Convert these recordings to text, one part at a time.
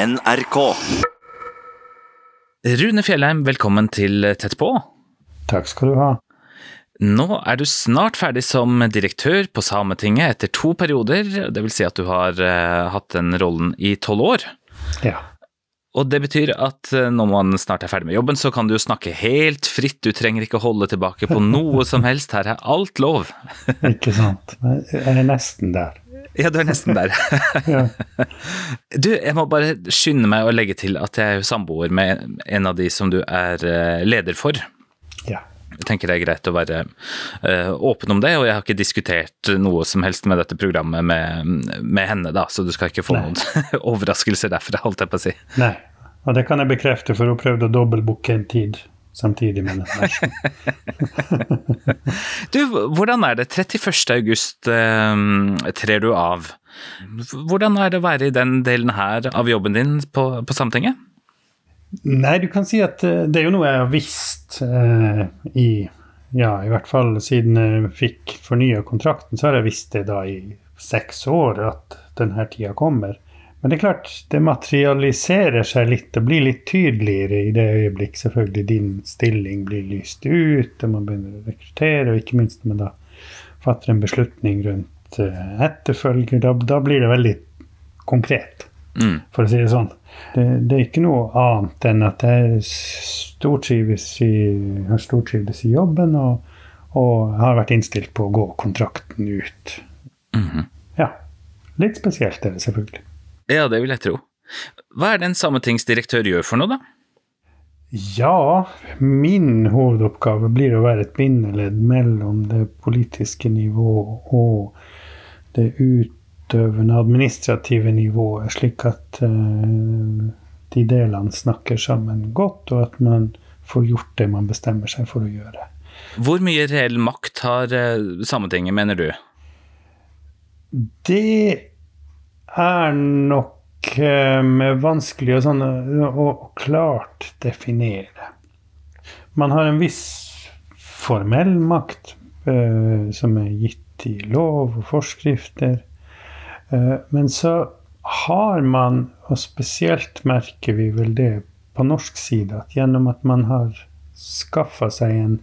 NRK. Rune Fjellheim, velkommen til Tett på. Takk skal du ha. Nå er du snart ferdig som direktør på Sametinget etter to perioder, det vil si at du har uh, hatt den rollen i tolv år. Ja. Og det betyr at eh, når man snart er ferdig med jobben, så kan du snakke helt fritt, du trenger ikke holde tilbake på noe som helst, her er alt lov. Ikke sant. Jeg er nesten der. Ja, du er nesten der. Ja. Du, jeg må bare skynde meg å legge til at jeg er samboer med en av de som du er eh, leder for. ja. Jeg tenker det er greit å være eh, åpen om det, og jeg har ikke diskutert noe som helst med dette programmet med, med henne, da, så du skal ikke få Nei. noen overraskelser derfra, holdt jeg på å si. Nei. Og det kan jeg bekrefte, for hun prøvde å dobbeltbooke en tid samtidig med den versjonen. Du, hvordan er det? 31. august eh, trer du av. Hvordan er det å være i den delen her av jobben din på, på Sametinget? Nei, du kan si at eh, det er jo noe jeg har visst eh, i Ja, i hvert fall siden jeg fikk fornya kontrakten, så har jeg visst det da i seks år at denne tida kommer. Men det er klart, det materialiserer seg litt og blir litt tydeligere i det øyeblikk selvfølgelig din stilling blir lyst ut, og man begynner å rekruttere, og ikke minst når man da fatter en beslutning rundt eh, etterfølger. Da, da blir det veldig konkret Mm. for å si det sånn. Det, det er ikke noe annet enn at jeg stortrives i, har stortrives i jobben og, og har vært innstilt på å gå kontrakten ut. Mhm. Ja. Litt spesielt er det selvfølgelig. Ja, det vil jeg tro. Hva er det en sametingsdirektør gjør for noe, da? Ja, min hovedoppgave blir å være et bindeledd mellom det politiske nivået og det utøvende administrative nivået, slik at eh, de delene snakker sammen godt, og at man får gjort det man bestemmer seg for å gjøre. Hvor mye reell makt har eh, Sametinget, mener du? Det er nok eh, vanskelig å, sånn, å, å klart definere. Man har en viss formell makt eh, som er gitt i lov og forskrifter. Eh, men så har man, og spesielt merker vi vel det på norsk side, at gjennom at man har skaffa seg en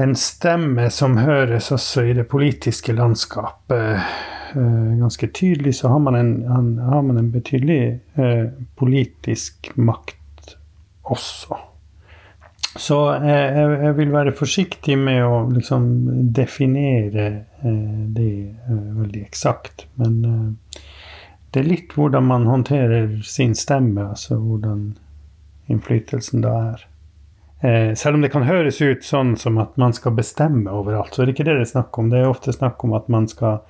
en stemme som høres også i det politiske landskapet ganske tydelig, så har man en, har man en betydelig eh, politisk makt også. Så jeg, jeg, jeg vil være forsiktig med å liksom definere eh, det eh, veldig eksakt. Men eh, det er litt hvordan man håndterer sin stemme, altså hvordan innflytelsen da er. Eh, selv om det kan høres ut sånn som at man skal bestemme overalt, så er det ikke det det er snakk om. Det er ofte snakk om at man skal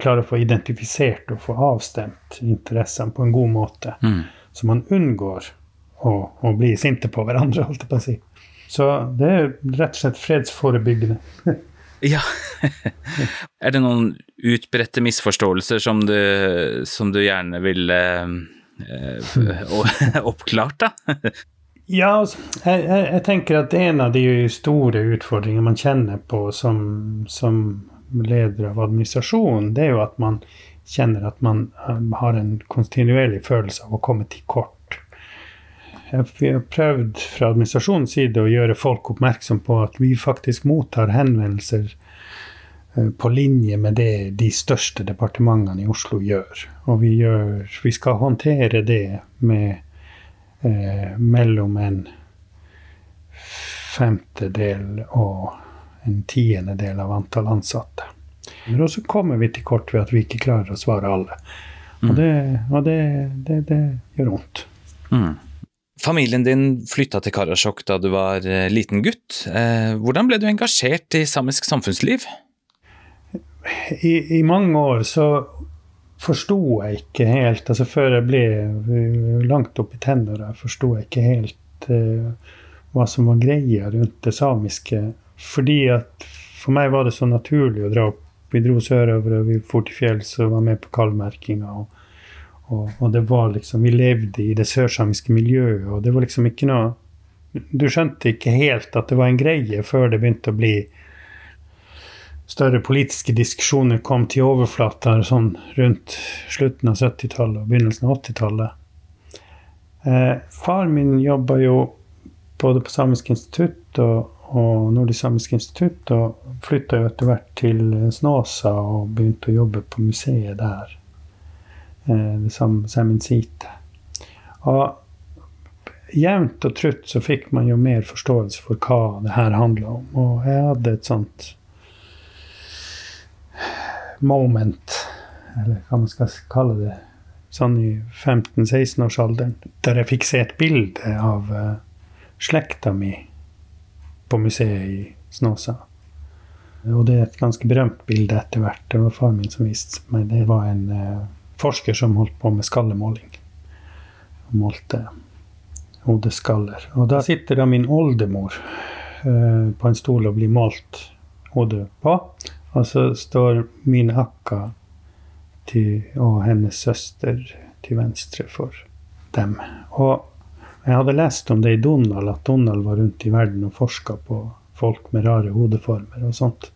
klare å få identifisert og få avstemt interessene på en god måte. Mm. Så man unngår å, å bli sinte på hverandre, holdt jeg på å si. Så det er rett og slett fredsforebyggende. Ja. er det noen utbredte misforståelser som du, som du gjerne vil eh, eh, oppklart, da? Ja, altså, jeg, jeg, jeg tenker at en av de store utfordringene man kjenner på som, som leder av administrasjonen, det er jo at man kjenner at man um, har en kontinuerlig følelse av å komme til kort. Vi har prøvd fra administrasjonens side å gjøre folk oppmerksom på at vi faktisk mottar henvendelser eh, på linje med det de største departementene i Oslo gjør. Og vi, gjør, vi skal håndtere det med eh, mellom en femtedel og en tiendedel av antall ansatte. Men også kommer vi til kort ved at vi ikke klarer å svare alle. Og det, og det, det, det gjør vondt. Mm. Familien din flytta til Karasjok da du var eh, liten gutt. Eh, hvordan ble du engasjert i samisk samfunnsliv? I, I mange år så forsto jeg ikke helt altså Før jeg ble eh, langt opp i tenåra, forsto jeg ikke helt uh, hva som var greia rundt det samiske. Fordi at for meg var det så naturlig å dra opp. Vi dro sørover, og vi for til fjells og var med på kalvmerkinga. Og, og, og det var liksom Vi levde i det sørsamiske miljøet, og det var liksom ikke noe Du skjønte ikke helt at det var en greie før det begynte å bli større politiske diskusjoner kom til overflata sånn rundt slutten av 70-tallet og begynnelsen av 80-tallet. Eh, far min jobba jo både på Samisk institutt og, og Nordisk Samisk institutt, og flytta jo etter hvert til Snåsa og begynte å jobbe på museet der. Eh, det samme Saminsite. Og jevnt og trutt så fikk man jo mer forståelse for hva det her handla om. Og jeg hadde et sånt moment, eller hva man skal kalle det, sånn i 15-16-årsalderen, der jeg fikk se et bilde av uh, slekta mi på museet i Snåsa. Og det er et ganske berømt bilde etter hvert. Det var far min som viste meg. Det var en eh, forsker som holdt på med skallemåling. Og målte hodeskaller. Og da sitter da min oldemor eh, på en stol og blir målt hodet på. Og så står min akka til, og hennes søster til venstre for dem. Og jeg hadde lest om det i Donald, at Donald var rundt i verden og forska på folk med rare hodeformer og sånt.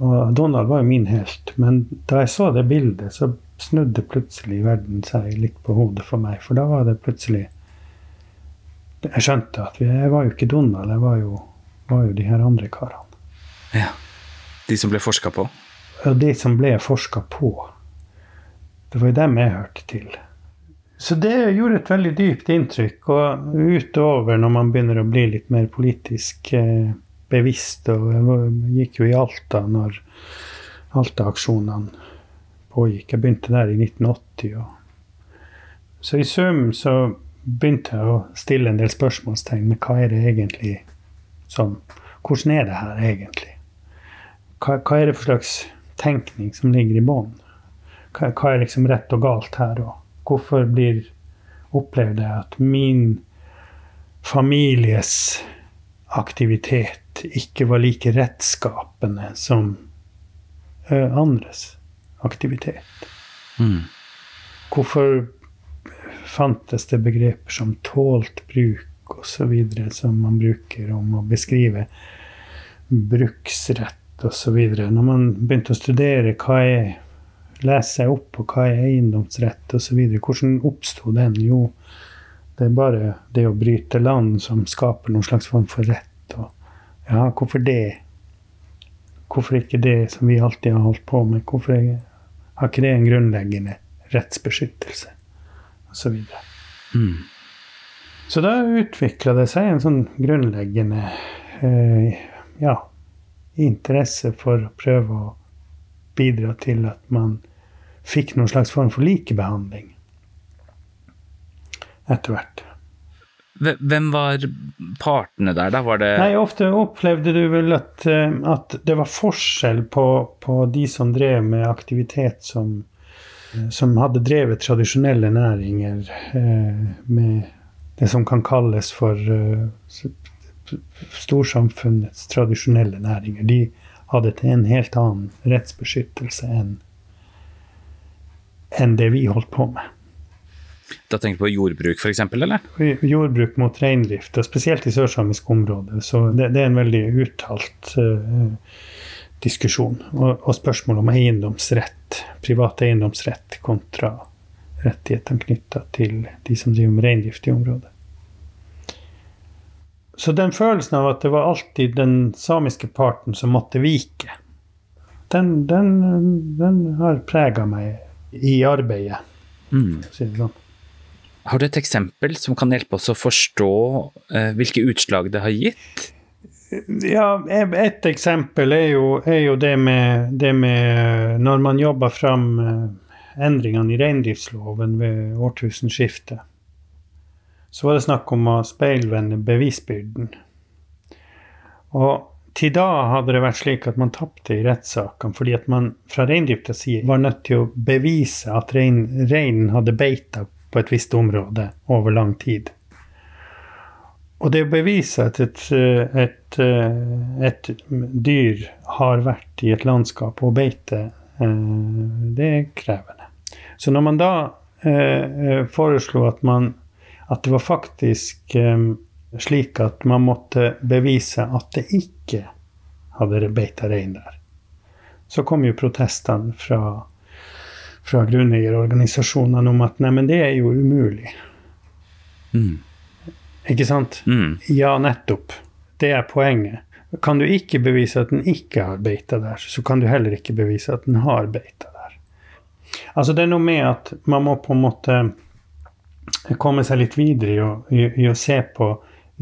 Og Donald var jo min helt. Men da jeg så det bildet, så snudde plutselig verden seg litt på hodet for meg. For da var det plutselig Jeg skjønte at jeg var jo ikke Donald, jeg var jo, var jo de her andre karene. Ja. De som ble forska på? Ja, de som ble forska på. Det var jo dem jeg hørte til. Så det gjorde et veldig dypt inntrykk. Og utover når man begynner å bli litt mer politisk eh, bevisst, og jeg gikk jo i Alta når Alta-aksjonene pågikk. Jeg begynte der i 1980. Og... Så i sum så begynte jeg å stille en del spørsmålstegn med hva er det egentlig som Hvordan er det her egentlig? hva, hva, er det for slags tenkning som ligger i bånn? Hva, hva, er liksom rett og galt her? Og hvorfor blir opplevd jeg at min families aktivitet ikke var like rettskapende som andres aktivitet? Mm. Hvorfor fantes det begreper som tålt bruk osv. som man bruker om å beskrive bruksrett osv. Når man begynte å studere hva er lese seg opp på hva er eiendomsrett osv. Hvordan oppsto den? Jo, det er bare det å bryte land som skaper noen slags form for rett. Og, ja, hvorfor det? Hvorfor ikke det som vi alltid har holdt på med? Hvorfor er, har ikke det en grunnleggende rettsbeskyttelse? Og så videre. Mm. Så da utvikla det seg en sånn grunnleggende eh, ja, interesse for å prøve å bidra til at man fikk noen slags form for likebehandling etter hvert. Hvem var partene der, da? Var det Nei, Ofte opplevde du vel at, eh, at det var forskjell på, på, de som drev med aktivitet som, som hadde drevet tradisjonelle næringer eh, med det som kan kalles for eh, storsamfunnets tradisjonelle næringer. De hadde en helt annen rettsbeskyttelse enn enn det vi holdt på med. Da tenker du på jordbruk f.eks., eller? Jordbruk mot reindrift, og spesielt i sørsamisk område. Så det, det, er en veldig uttalt uh, diskusjon. Og, og, spørsmål om eiendomsrett, privat eiendomsrett kontra rettighetene knytta til de som driver med reindrift i området. Så den følelsen av at det var alltid den samiske parten som måtte vike, den, den, den har prega meg i arbeidet. Mm. Sånn. Har du et eksempel som kan hjelpe oss å forstå eh, hvilke utslag det har gitt? Ja, et eksempel er jo, er jo det, med, det, med, Når man jobber fram eh, endringene i reindriftsloven ved årtusenskiftet så var det snakk om å speilvende bevisbyrden. Og til da hadde det vært slik at man tapte i rettssakene fordi at man fra reindriftas side var nødt til å bevise at reinen rein hadde beita på et visst område over lang tid. Og det å bevise at et, et, et, dyr har vært i et landskap og beite, eh, det er krevende. Så når man da eh, foreslo at man at det var faktisk um, slik at man måtte bevise at det ikke hadde beita rein der. så kom jo protestene fra, fra grunneierorganisasjonene om at neimen, det er jo umulig. Mm. Ikke sant? Mm. Ja, nettopp. Det er poenget. Kan du ikke bevise at den ikke har beita der, så kan du heller ikke bevise at den har beita der. Altså Det er noe med at man må på en måte komme seg litt videre i å, i, i å se på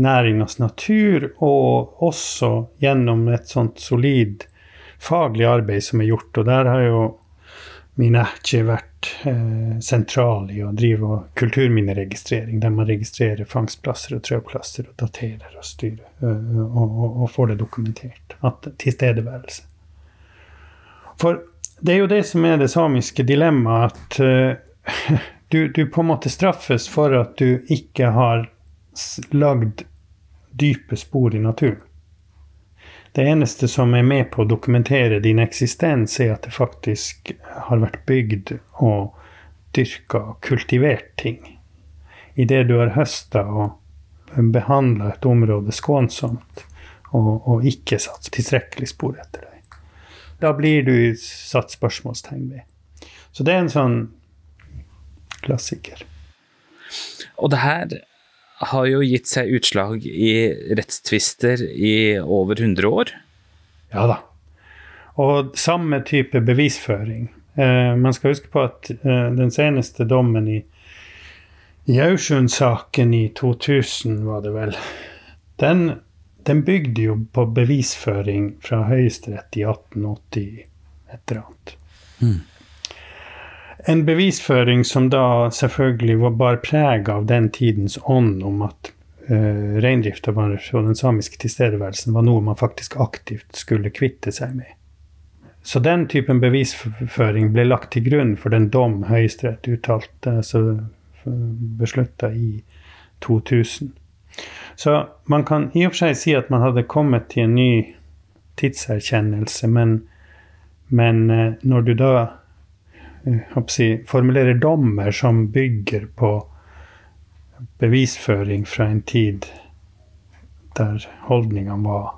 næringas natur, og også gjennom et sånt solid faglig arbeid som er gjort. Og der har jo min ætje vært eh, sentral i å drive kulturminneregistrering, der man registrerer fangstplasser og trøplasser og daterer og styrer, og, og, og får det dokumentert. At tilstedeværelse. For det er jo det som er det samiske dilemmaet, at uh, du, du, på en måte straffes for at du ikke har lagd dype spor i naturen. Det eneste som er med på å dokumentere din eksistens, er at det faktisk har vært bygd og dyrka og kultivert ting. Idet du har høsta og behandla et område skånsomt og, og ikke satt tilstrekkelig spor etter deg. Da blir du satt spørsmålstegn ved. Så det er en sånn klassiker. Og det her har jo gitt seg utslag i rettstvister i over 100 år. Ja da. Og samme type bevisføring. Eh, man skal huske på at eh, den seneste dommen i, i Aursund-saken i 2000, var det vel, den, den bygde jo på bevisføring fra Høyesterett i 1880 et eller annet. Mm. En bevisføring som da selvfølgelig var bare preg av den tidens ånd om at uh, reindrifta og den samiske tilstedeværelsen var noe man faktisk aktivt skulle kvitte seg med. Så den typen bevisføring ble lagt til grunn for den dom Høyesterett uttalte, altså beslutta i 2000. Så man kan i og for seg si at man hadde kommet til en ny tidserkjennelse, men, men eh, når du da si, formulerer dommer som bygger på bevisføring fra en tid der holdningene var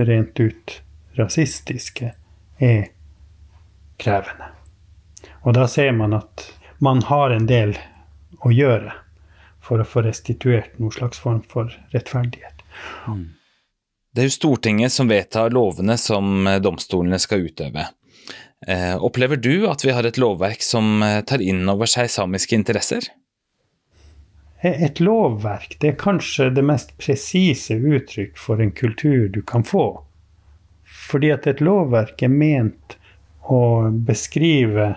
rent ut rasistiske, er krevende. Og da ser man at man har en del å gjøre for å få restituert noen slags form for rettferdighet. Mm. Det er jo Stortinget som vedtar lovene som domstolene skal utøve. Eh, opplever du at vi har et lovverk som eh, tar inn over seg samiske interesser? Eh, et lovverk det er kanskje det mest presise uttrykk for en kultur du kan få. Fordi at et lovverk er ment å beskrive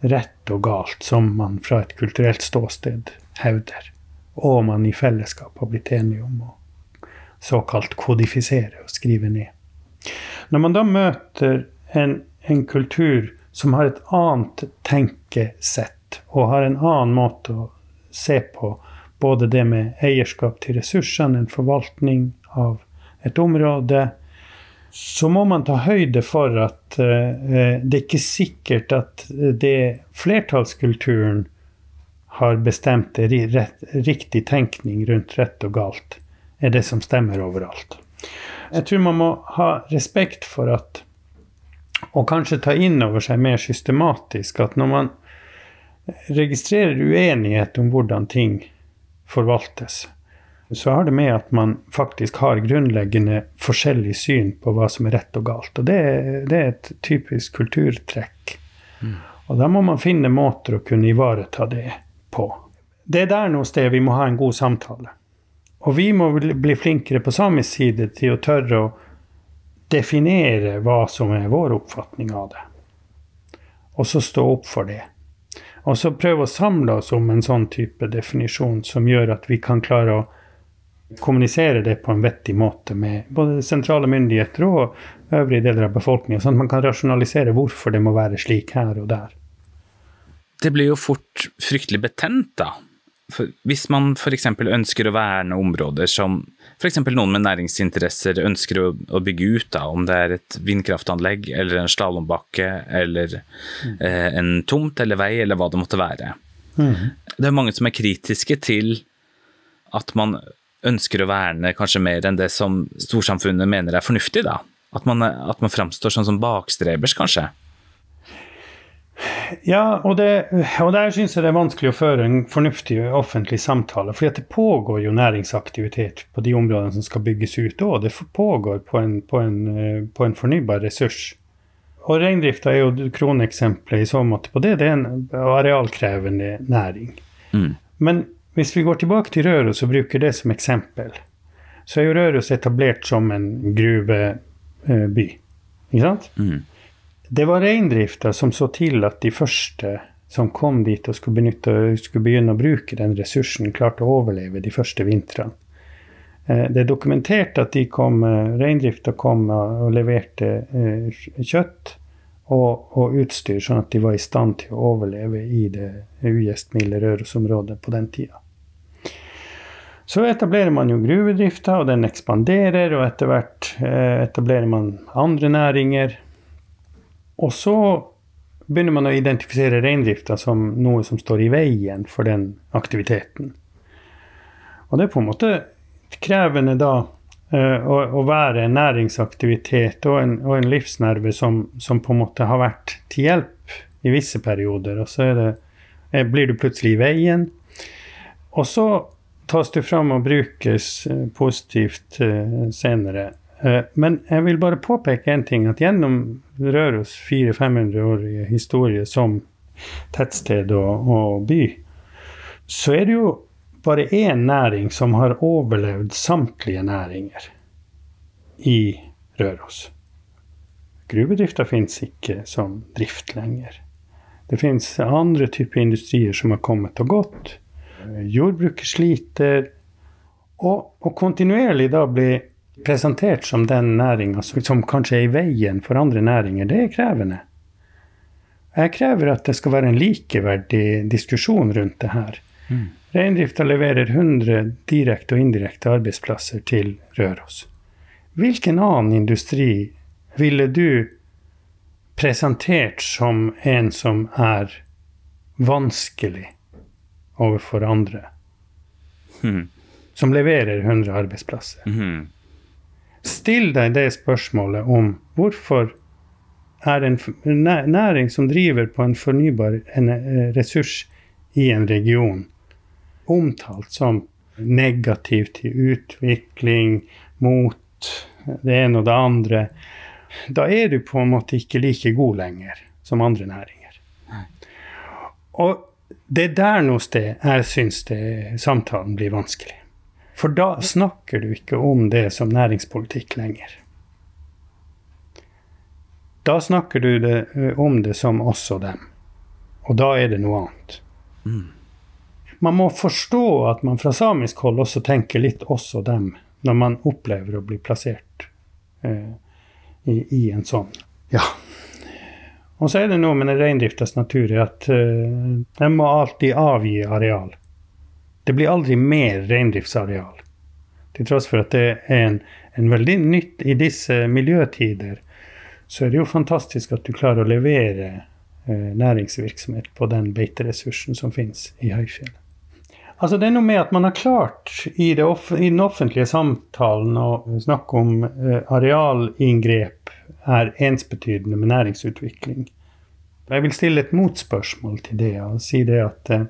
rett og galt som man fra et kulturelt ståsted hevder, og man i fellesskap har blitt enige om å såkalt kodifisere og skrive ned. Når man da møter en en kultur som har et annet tenkesett og har en annen måte å se på både det med eierskap til ressursene, en forvaltning av et område, så må man ta høyde for at uh, det er ikke sikkert at det flertallskulturen har bestemt rett, riktig tenkning rundt rett og galt, er det som stemmer overalt. Jeg tror man må ha respekt for at og kanskje ta inn over seg mer systematisk at når man registrerer uenighet om hvordan ting forvaltes, så har det med at man faktisk har grunnleggende forskjellig syn på hva som er rett og galt. Og det, det er et typisk kulturtrekk. Mm. Og da må man finne måter å kunne ivareta det på. Det er der noe sted vi må ha en god samtale. Og vi må bli flinkere på samisk side til å tørre å definere hva som er vår oppfatning av det. Og så stå opp for det. Og så prøve å samle oss om en sånn type definisjon som gjør at vi kan klare å kommunisere det på en vettig måte med både sentrale myndigheter og øvrige deler av befolkninga, sånn at man kan rasjonalisere hvorfor det må være slik her og der. Det blir jo fort fryktelig betent, da. For hvis man f.eks. ønsker å verne områder som f.eks. noen med næringsinteresser ønsker å, å, bygge ut, da, om det er et vindkraftanlegg eller en slalåmbakke eller mm. eh, en tomt eller vei eller hva det måtte være. Mm. Det er mange som er kritiske til at man ønsker å verne kanskje mer enn det som storsamfunnet mener er fornuftig, da. At man, at man framstår sånn som bakstrebers, kanskje? Ja, og, det, og der syns jeg det er vanskelig å føre en fornuftig offentlig samtale. fordi det pågår jo næringsaktivitet på de områdene som skal bygges ut òg. Det pågår på en, på, en, eh, på en, fornybar ressurs. Og reindrifta er jo kroneksempelet i så måte på det. Det er en arealkrevende næring. Mm. Men hvis vi går tilbake til Røros og bruker det som eksempel, så er jo Røros etablert som en gruveby. Ikke sant? Mm. Det var reindrifta som så til at de første som kom dit og skulle, benytte, skulle begynne å bruke den ressursen, klarte å overleve de første vintrene. Eh, det er dokumentert at de kom, eh, reindrifta kom og leverte eh, kjøtt og, og, utstyr, sånn at de var i stand til å overleve i det ugjestmilde Rørosområdet på den tida. Så etablerer man jo gruvedrifta, og den ekspanderer, og etter hvert etablerer man andre næringer. Og så begynner man å identifisere reindrifta som noe som står i veien for den aktiviteten. Og det er på en måte krevende da uh, å, å, være en næringsaktivitet og en, og en livsnerve som, som, på en måte har vært til hjelp i visse perioder, og så det, eh, blir du plutselig i veien. Og så tas du fram og brukes uh, positivt senere. Eh, men jeg vil bare påpeke én ting. At gjennom Røros 400-500-årige historie som tettsted og, og, by, så er det jo bare én næring som har overlevd samtlige næringer i Røros. Gruvedrifta fins ikke som drift lenger. Det fins andre typer industrier som har kommet og gått. Jordbruket sliter. Og, og kontinuerlig da blir presentert som den næringa som kanskje er i veien for andre næringer, det er krevende. Jeg krever at det skal være en likeverdig diskusjon rundt det her. Mm. Reindrifta leverer 100 direkte og indirekte arbeidsplasser til Røros. Hvilken annen industri ville du presentert som en som er vanskelig overfor andre? Mm. Som leverer 100 arbeidsplasser. Mm. Still deg det spørsmålet om hvorfor er en næring som driver på en fornybar eh, ressurs i en region, omtalt som negativ til utvikling, mot det ene og det andre, da er du på en måte ikke like god lenger som andre næringer. Og det er der noe sted jeg syns samtalen blir vanskelig. For da snakker du ikke om det som næringspolitikk lenger. Da snakker du det, om det som oss og dem. Og da er det noe annet. Mm. Man må forstå at man fra samisk hold også tenker litt oss og dem når man opplever å bli plassert eh, i, i, en sånn. Ja. Og så er det noe med reindriftas natur at eh, den må alltid avgi areal. Det blir aldri mer reindriftsareal. Til tross for at det er en, en veldig nytt i disse miljøtider, så er det jo fantastisk at du klarer å levere eh, næringsvirksomhet på den beiteressursen som finnes i høyfjellet. Altså Det er noe med at man har klart i, off i den offentlige samtalen å snakke om eh, arealinngrep er ensbetydende med næringsutvikling. Jeg vil stille et motspørsmål til det og si det at eh,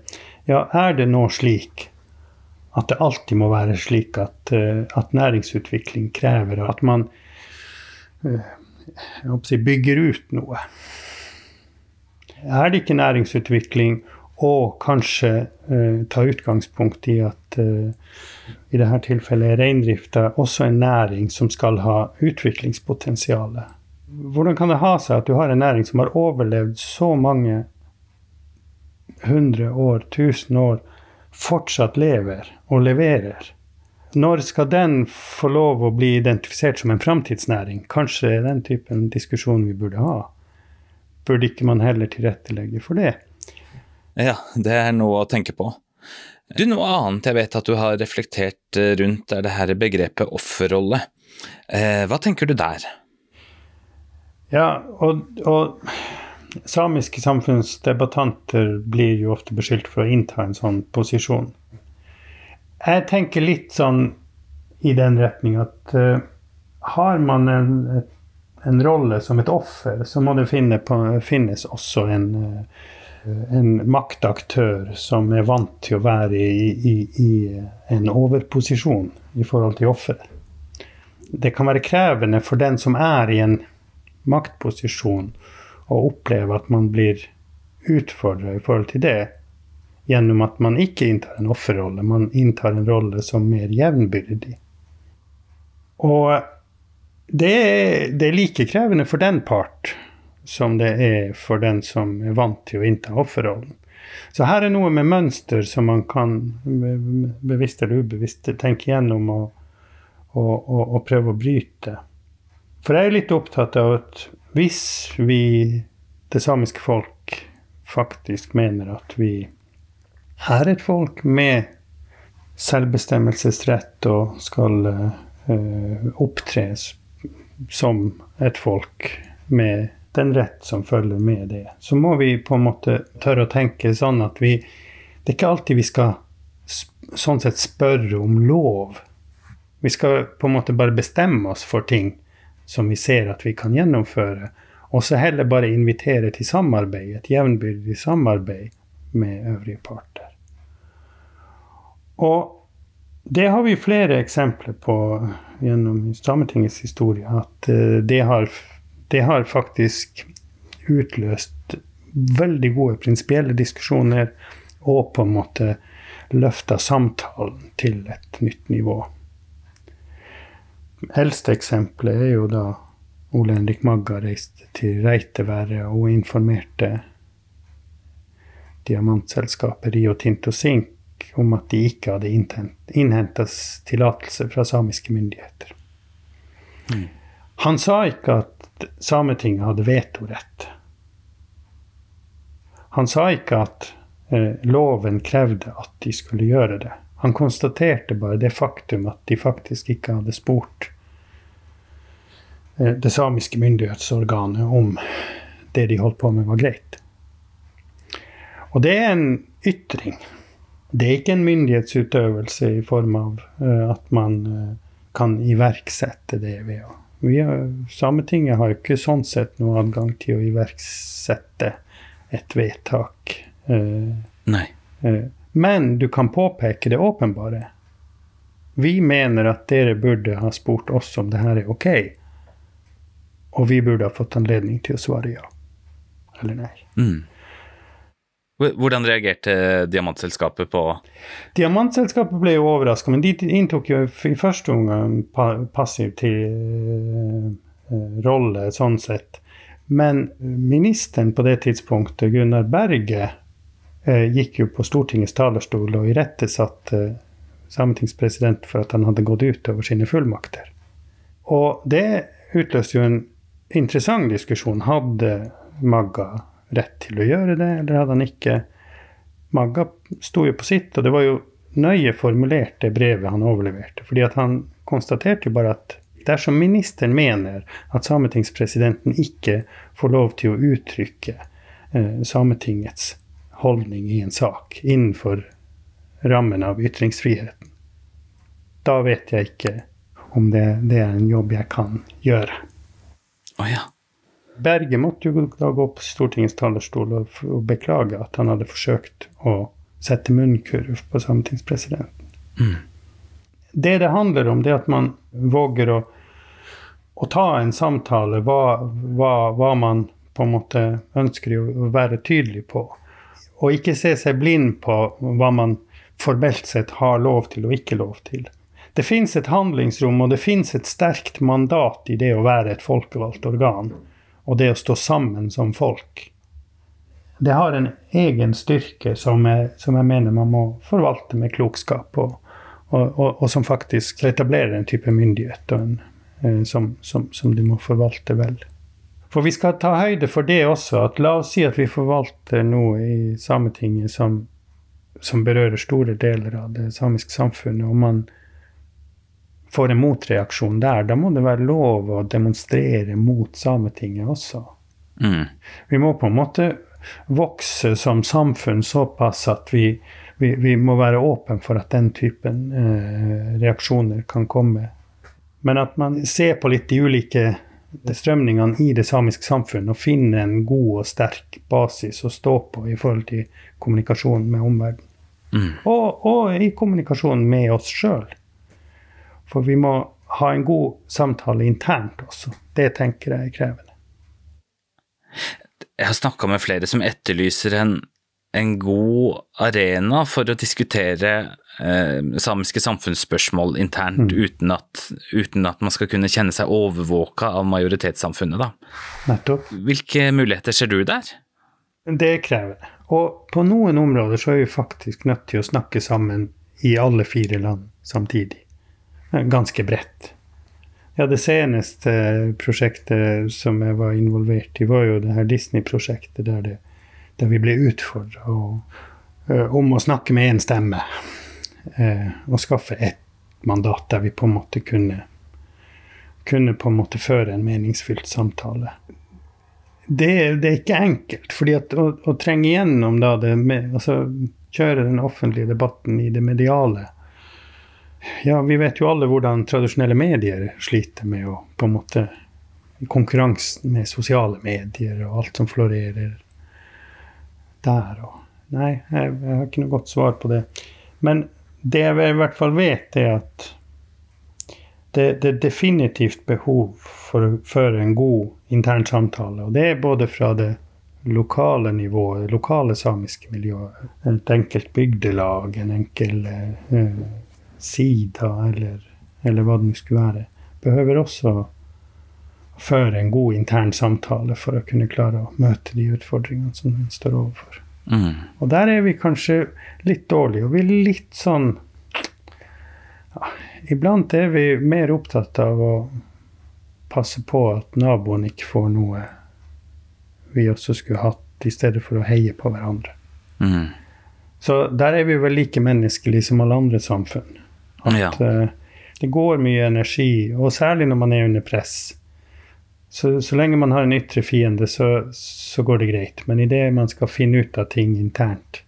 ja, er det nå slik at det alltid må være slik at, uh, at næringsutvikling krever at man uh, si, bygger ut noe? Er det ikke næringsutvikling og kanskje uh, ta utgangspunkt i at i dette tilfellet er reindrifta også en næring som skal ha utviklingspotensial? Hvordan kan det ha seg at du har en næring som har overlevd så mange 100 år, 1000 år, fortsatt lever og leverer. Når skal den få lov å bli identifisert som en framtidsnæring? Kanskje det er den typen diskusjon vi burde ha. Burde ikke man heller tilrettelegge for det? Ja, det er noe å tenke på. Du, Noe annet jeg vet at du har reflektert eh, rundt, er det her begrepet offerrolle. Eh, hva tenker du der? Ja, og, og samiske samfunnsdebattanter blir jo ofte beskyldt for å innta en sånn posisjon. Jeg tenker litt sånn i den retning at uh, har man en, en rolle som et offer, så må det finne på, finnes også en, eh, en maktaktør som er vant til å være i, i, i en overposisjon i forhold til offeret. Det kan være krevende for den som er i en maktposisjon, å oppleve at man blir utfordra i forhold til det, gjennom at man ikke inntar en offerrolle, man inntar en rolle som mer jevnbyrdig. Og det er, det er, like krevende for den part som det er for den som er vant til å innta offerrollen. Så her er noe med mønster som man kan bevisst eller ubevisst tenke gjennom og, og, og, og prøve å bryte. For jeg er litt opptatt av at hvis vi, det samiske folk, faktisk mener at vi er et folk med selvbestemmelsesrett og skal uh, opptres som et folk med den rett som følger med det, så må vi på en måte tørre å tenke sånn at vi Det er ikke alltid vi skal sånn sett spørre om lov. Vi skal på en måte bare bestemme oss for ting som vi ser at vi kan gjennomføre, og så heller bare invitere til samarbeid, et jevnbyrdig samarbeid med øvrige parter. Og det har vi flere eksempler på gjennom Sametingets historie at eh, det har, det har faktisk utløst veldig gode prinsipielle diskusjoner og på en måte løfta samtalen til et nytt nivå. Eldste eksempelet er jo da Ole Henrik Magga reiste til Reiteværet og informerte diamantselskapet Rio Tinto Sink om at de ikke hadde innhenta tillatelse fra samiske myndigheter. Mm. Han sa ikke at Sametinget hadde vetorett. Han sa ikke at eh, loven krevde at de skulle gjøre det. Han konstaterte bare det faktum at de faktisk ikke hadde spurt det samiske myndighetsorganet om det de holdt på med, var greit. Og det er en ytring det er ikke en myndighetsutøvelse i form av uh, at man uh, kan iverksette det ved å har, Sametinget har ikke sånn sett noe adgang til å iverksette et vedtak. Nei. men du kan påpeke det åpenbare. Vi mener at dere burde ha spurt oss om det her er ok. Og vi burde ha fått anledning til å svare ja eller nei. Mm. Hvordan reagerte Diamantselskapet på Diamantselskapet ble jo overraska, men de inntok jo i første omgang passiv til uh, rolle, sånn sett. Men ministeren på det tidspunktet, Gunnar Berge, uh, gikk jo på Stortingets talerstol og irettesatte sametingspresident for at han hadde gått ut over sine fullmakter. Og det utløste jo en interessant diskusjon. Hadde Magga rett til å gjøre det, eller hadde han ikke? Magga sto jo på sitt, og det var jo nøye formulert, det brevet han overleverte. fordi at han konstaterte jo bare at dersom ministeren mener at sametingspresidenten ikke får lov til å uttrykke eh, Sametingets holdning i en sak innenfor rammen av ytringsfriheten, da vet jeg ikke om det, det er en jobb jeg kan gjøre. Oh, ja. Berge måtte jo da gå på Stortingets talerstol og, og, beklage at han hadde forsøkt å sette munnkurv på sametingspresidenten. Mm. Det det handler om, det er at man våger å, å ta en samtale, hva, hva, hva, man på en måte ønsker å være tydelig på. Og ikke se seg blind på hva man formelt sett har lov til og ikke lov til. Det fins et handlingsrom, og det fins et sterkt mandat i det å være et folkevalgt organ og det å stå sammen som folk. Det har en egen styrke som jeg, som jeg mener man må forvalte med klokskap, og, og, og, og som faktisk etablerer en type myndighet en, eh, som, som, som du må forvalte vel. For vi skal ta høyde for det også, at la oss si at vi forvalter noe i Sametinget som, som berører store deler av det samiske samfunnet, og man får en motreaksjon der, da må det være lov å demonstrere mot Sametinget også. Mm. Vi må på en måte vokse som samfunn såpass at vi, vi, vi må være åpne for at den typen eh, reaksjoner kan komme. Men at man ser på litt de ulike strømningene i det samiske samfunn og finner en god og sterk basis å stå på i forhold til kommunikasjon med omverdenen. Mm. Og, og i kommunikasjon med oss sjøl. For vi må ha en god samtale internt også. Det tenker jeg er krevende. Jeg har snakka med flere som etterlyser en, en god arena for å diskutere eh, samiske samfunnsspørsmål internt, uten, at, uten at man skal kunne kjenne seg overvåka av majoritetssamfunnet. Da. Nettopp. Hvilke muligheter ser du der? Det er krevende. Og på noen områder så er vi faktisk nødt til å snakke sammen i alle fire land samtidig. Ganske bredt. Ja, det seneste prosjektet som jeg var involvert i, var jo det her Disney-prosjektet der, der vi ble utfordra om å snakke med én stemme. Eh, og skaffe ett mandat der vi på en måte kunne kunne på en måte føre en meningsfylt samtale det, det, er ikke enkelt. at å, å trenge gjennom da det med, altså kjøre den offentlige debatten i det mediale Ja, vi vet jo alle hvordan tradisjonelle medier sliter med å på en måte Konkurransen med sosiale medier og alt som florerer der og Nei, jeg, jeg har ikke noe godt svar på det. Men det jeg i hvert fall vet, er at det, er definitivt behov for føre en god intern samtale. Og det er både fra det lokale nivået, det lokale samiske miljøet, et enkelt bygdelag, en enkel uh, sida, eller, eller hva det skulle være. Behøver også føre en god intern samtale for å kunne klare å møte de utfordringene som den står overfor. Mm. Og der er vi kanskje litt dårlige, og vi er litt sånn ja, Iblant er vi mer opptatt av å passe på at naboen ikke får noe vi også skulle hatt, i stedet for å heie på hverandre. Mm. Så der er vi vel like menneskelige som alle andre samfunn. At Ja. uh, det går mye energi, og særlig når man er under press. Så, så lenge man har en ytre fiende, så, så går det greit. Men idet man skal finne ut av ting internt,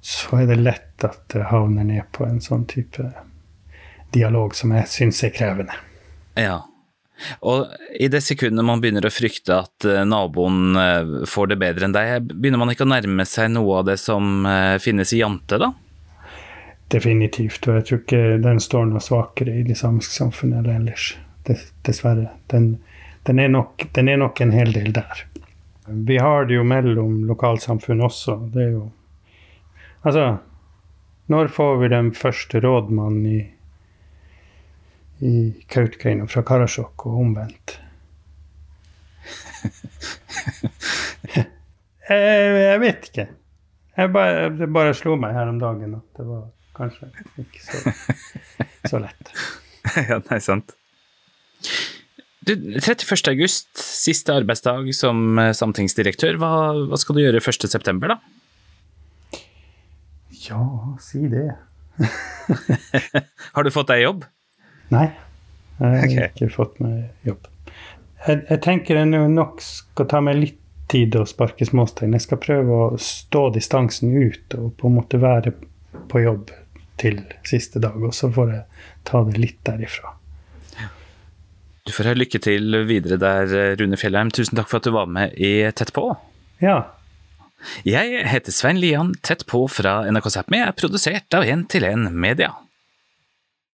så er det lett at det havner ned på en sånn type dialog som jeg syns er krevende. Ja. Og i det sekundet man begynner å frykte at eh, naboen eh, får det bedre enn deg, begynner man ikke å nærme seg noe av det som finnes i Jante, da? Definitivt. Og jeg tror ikke den står noe svakere i det samiske samfunnet eller ellers. Dessverre. Den, den, er nok, den er nok en hel del der. Vi har det jo mellom lokalsamfunn også. Det er jo Altså, når får vi den første rådmannen i, i Kautokeino fra Karasjok og omvendt? jeg, jeg vet ikke. Jeg bare, det bare slo meg her om dagen at det var kanskje ikke så, så lett. ja, det er sant. Du, 31. august, siste arbeidsdag som eh, sametingsdirektør. Hva, hva skal du gjøre 1. september, da? Ja, si det. Har du fått deg jobb? Nei, jeg har okay. ikke fått meg jobb. Jeg, jeg tenker jeg nok skal ta meg litt tid å sparke småstein. Jeg skal prøve å stå distansen ut og på en måte være på jobb til siste dag, og så får jeg ta det litt derifra. Du får ha lykke til videre der, eh, Rune Fjellheim. Tusen takk for at du var med i Tett på. Ja, Jeg heter Svein Lian. Tett på fra NRK Sápmi er produsert av 1 til 1 Media.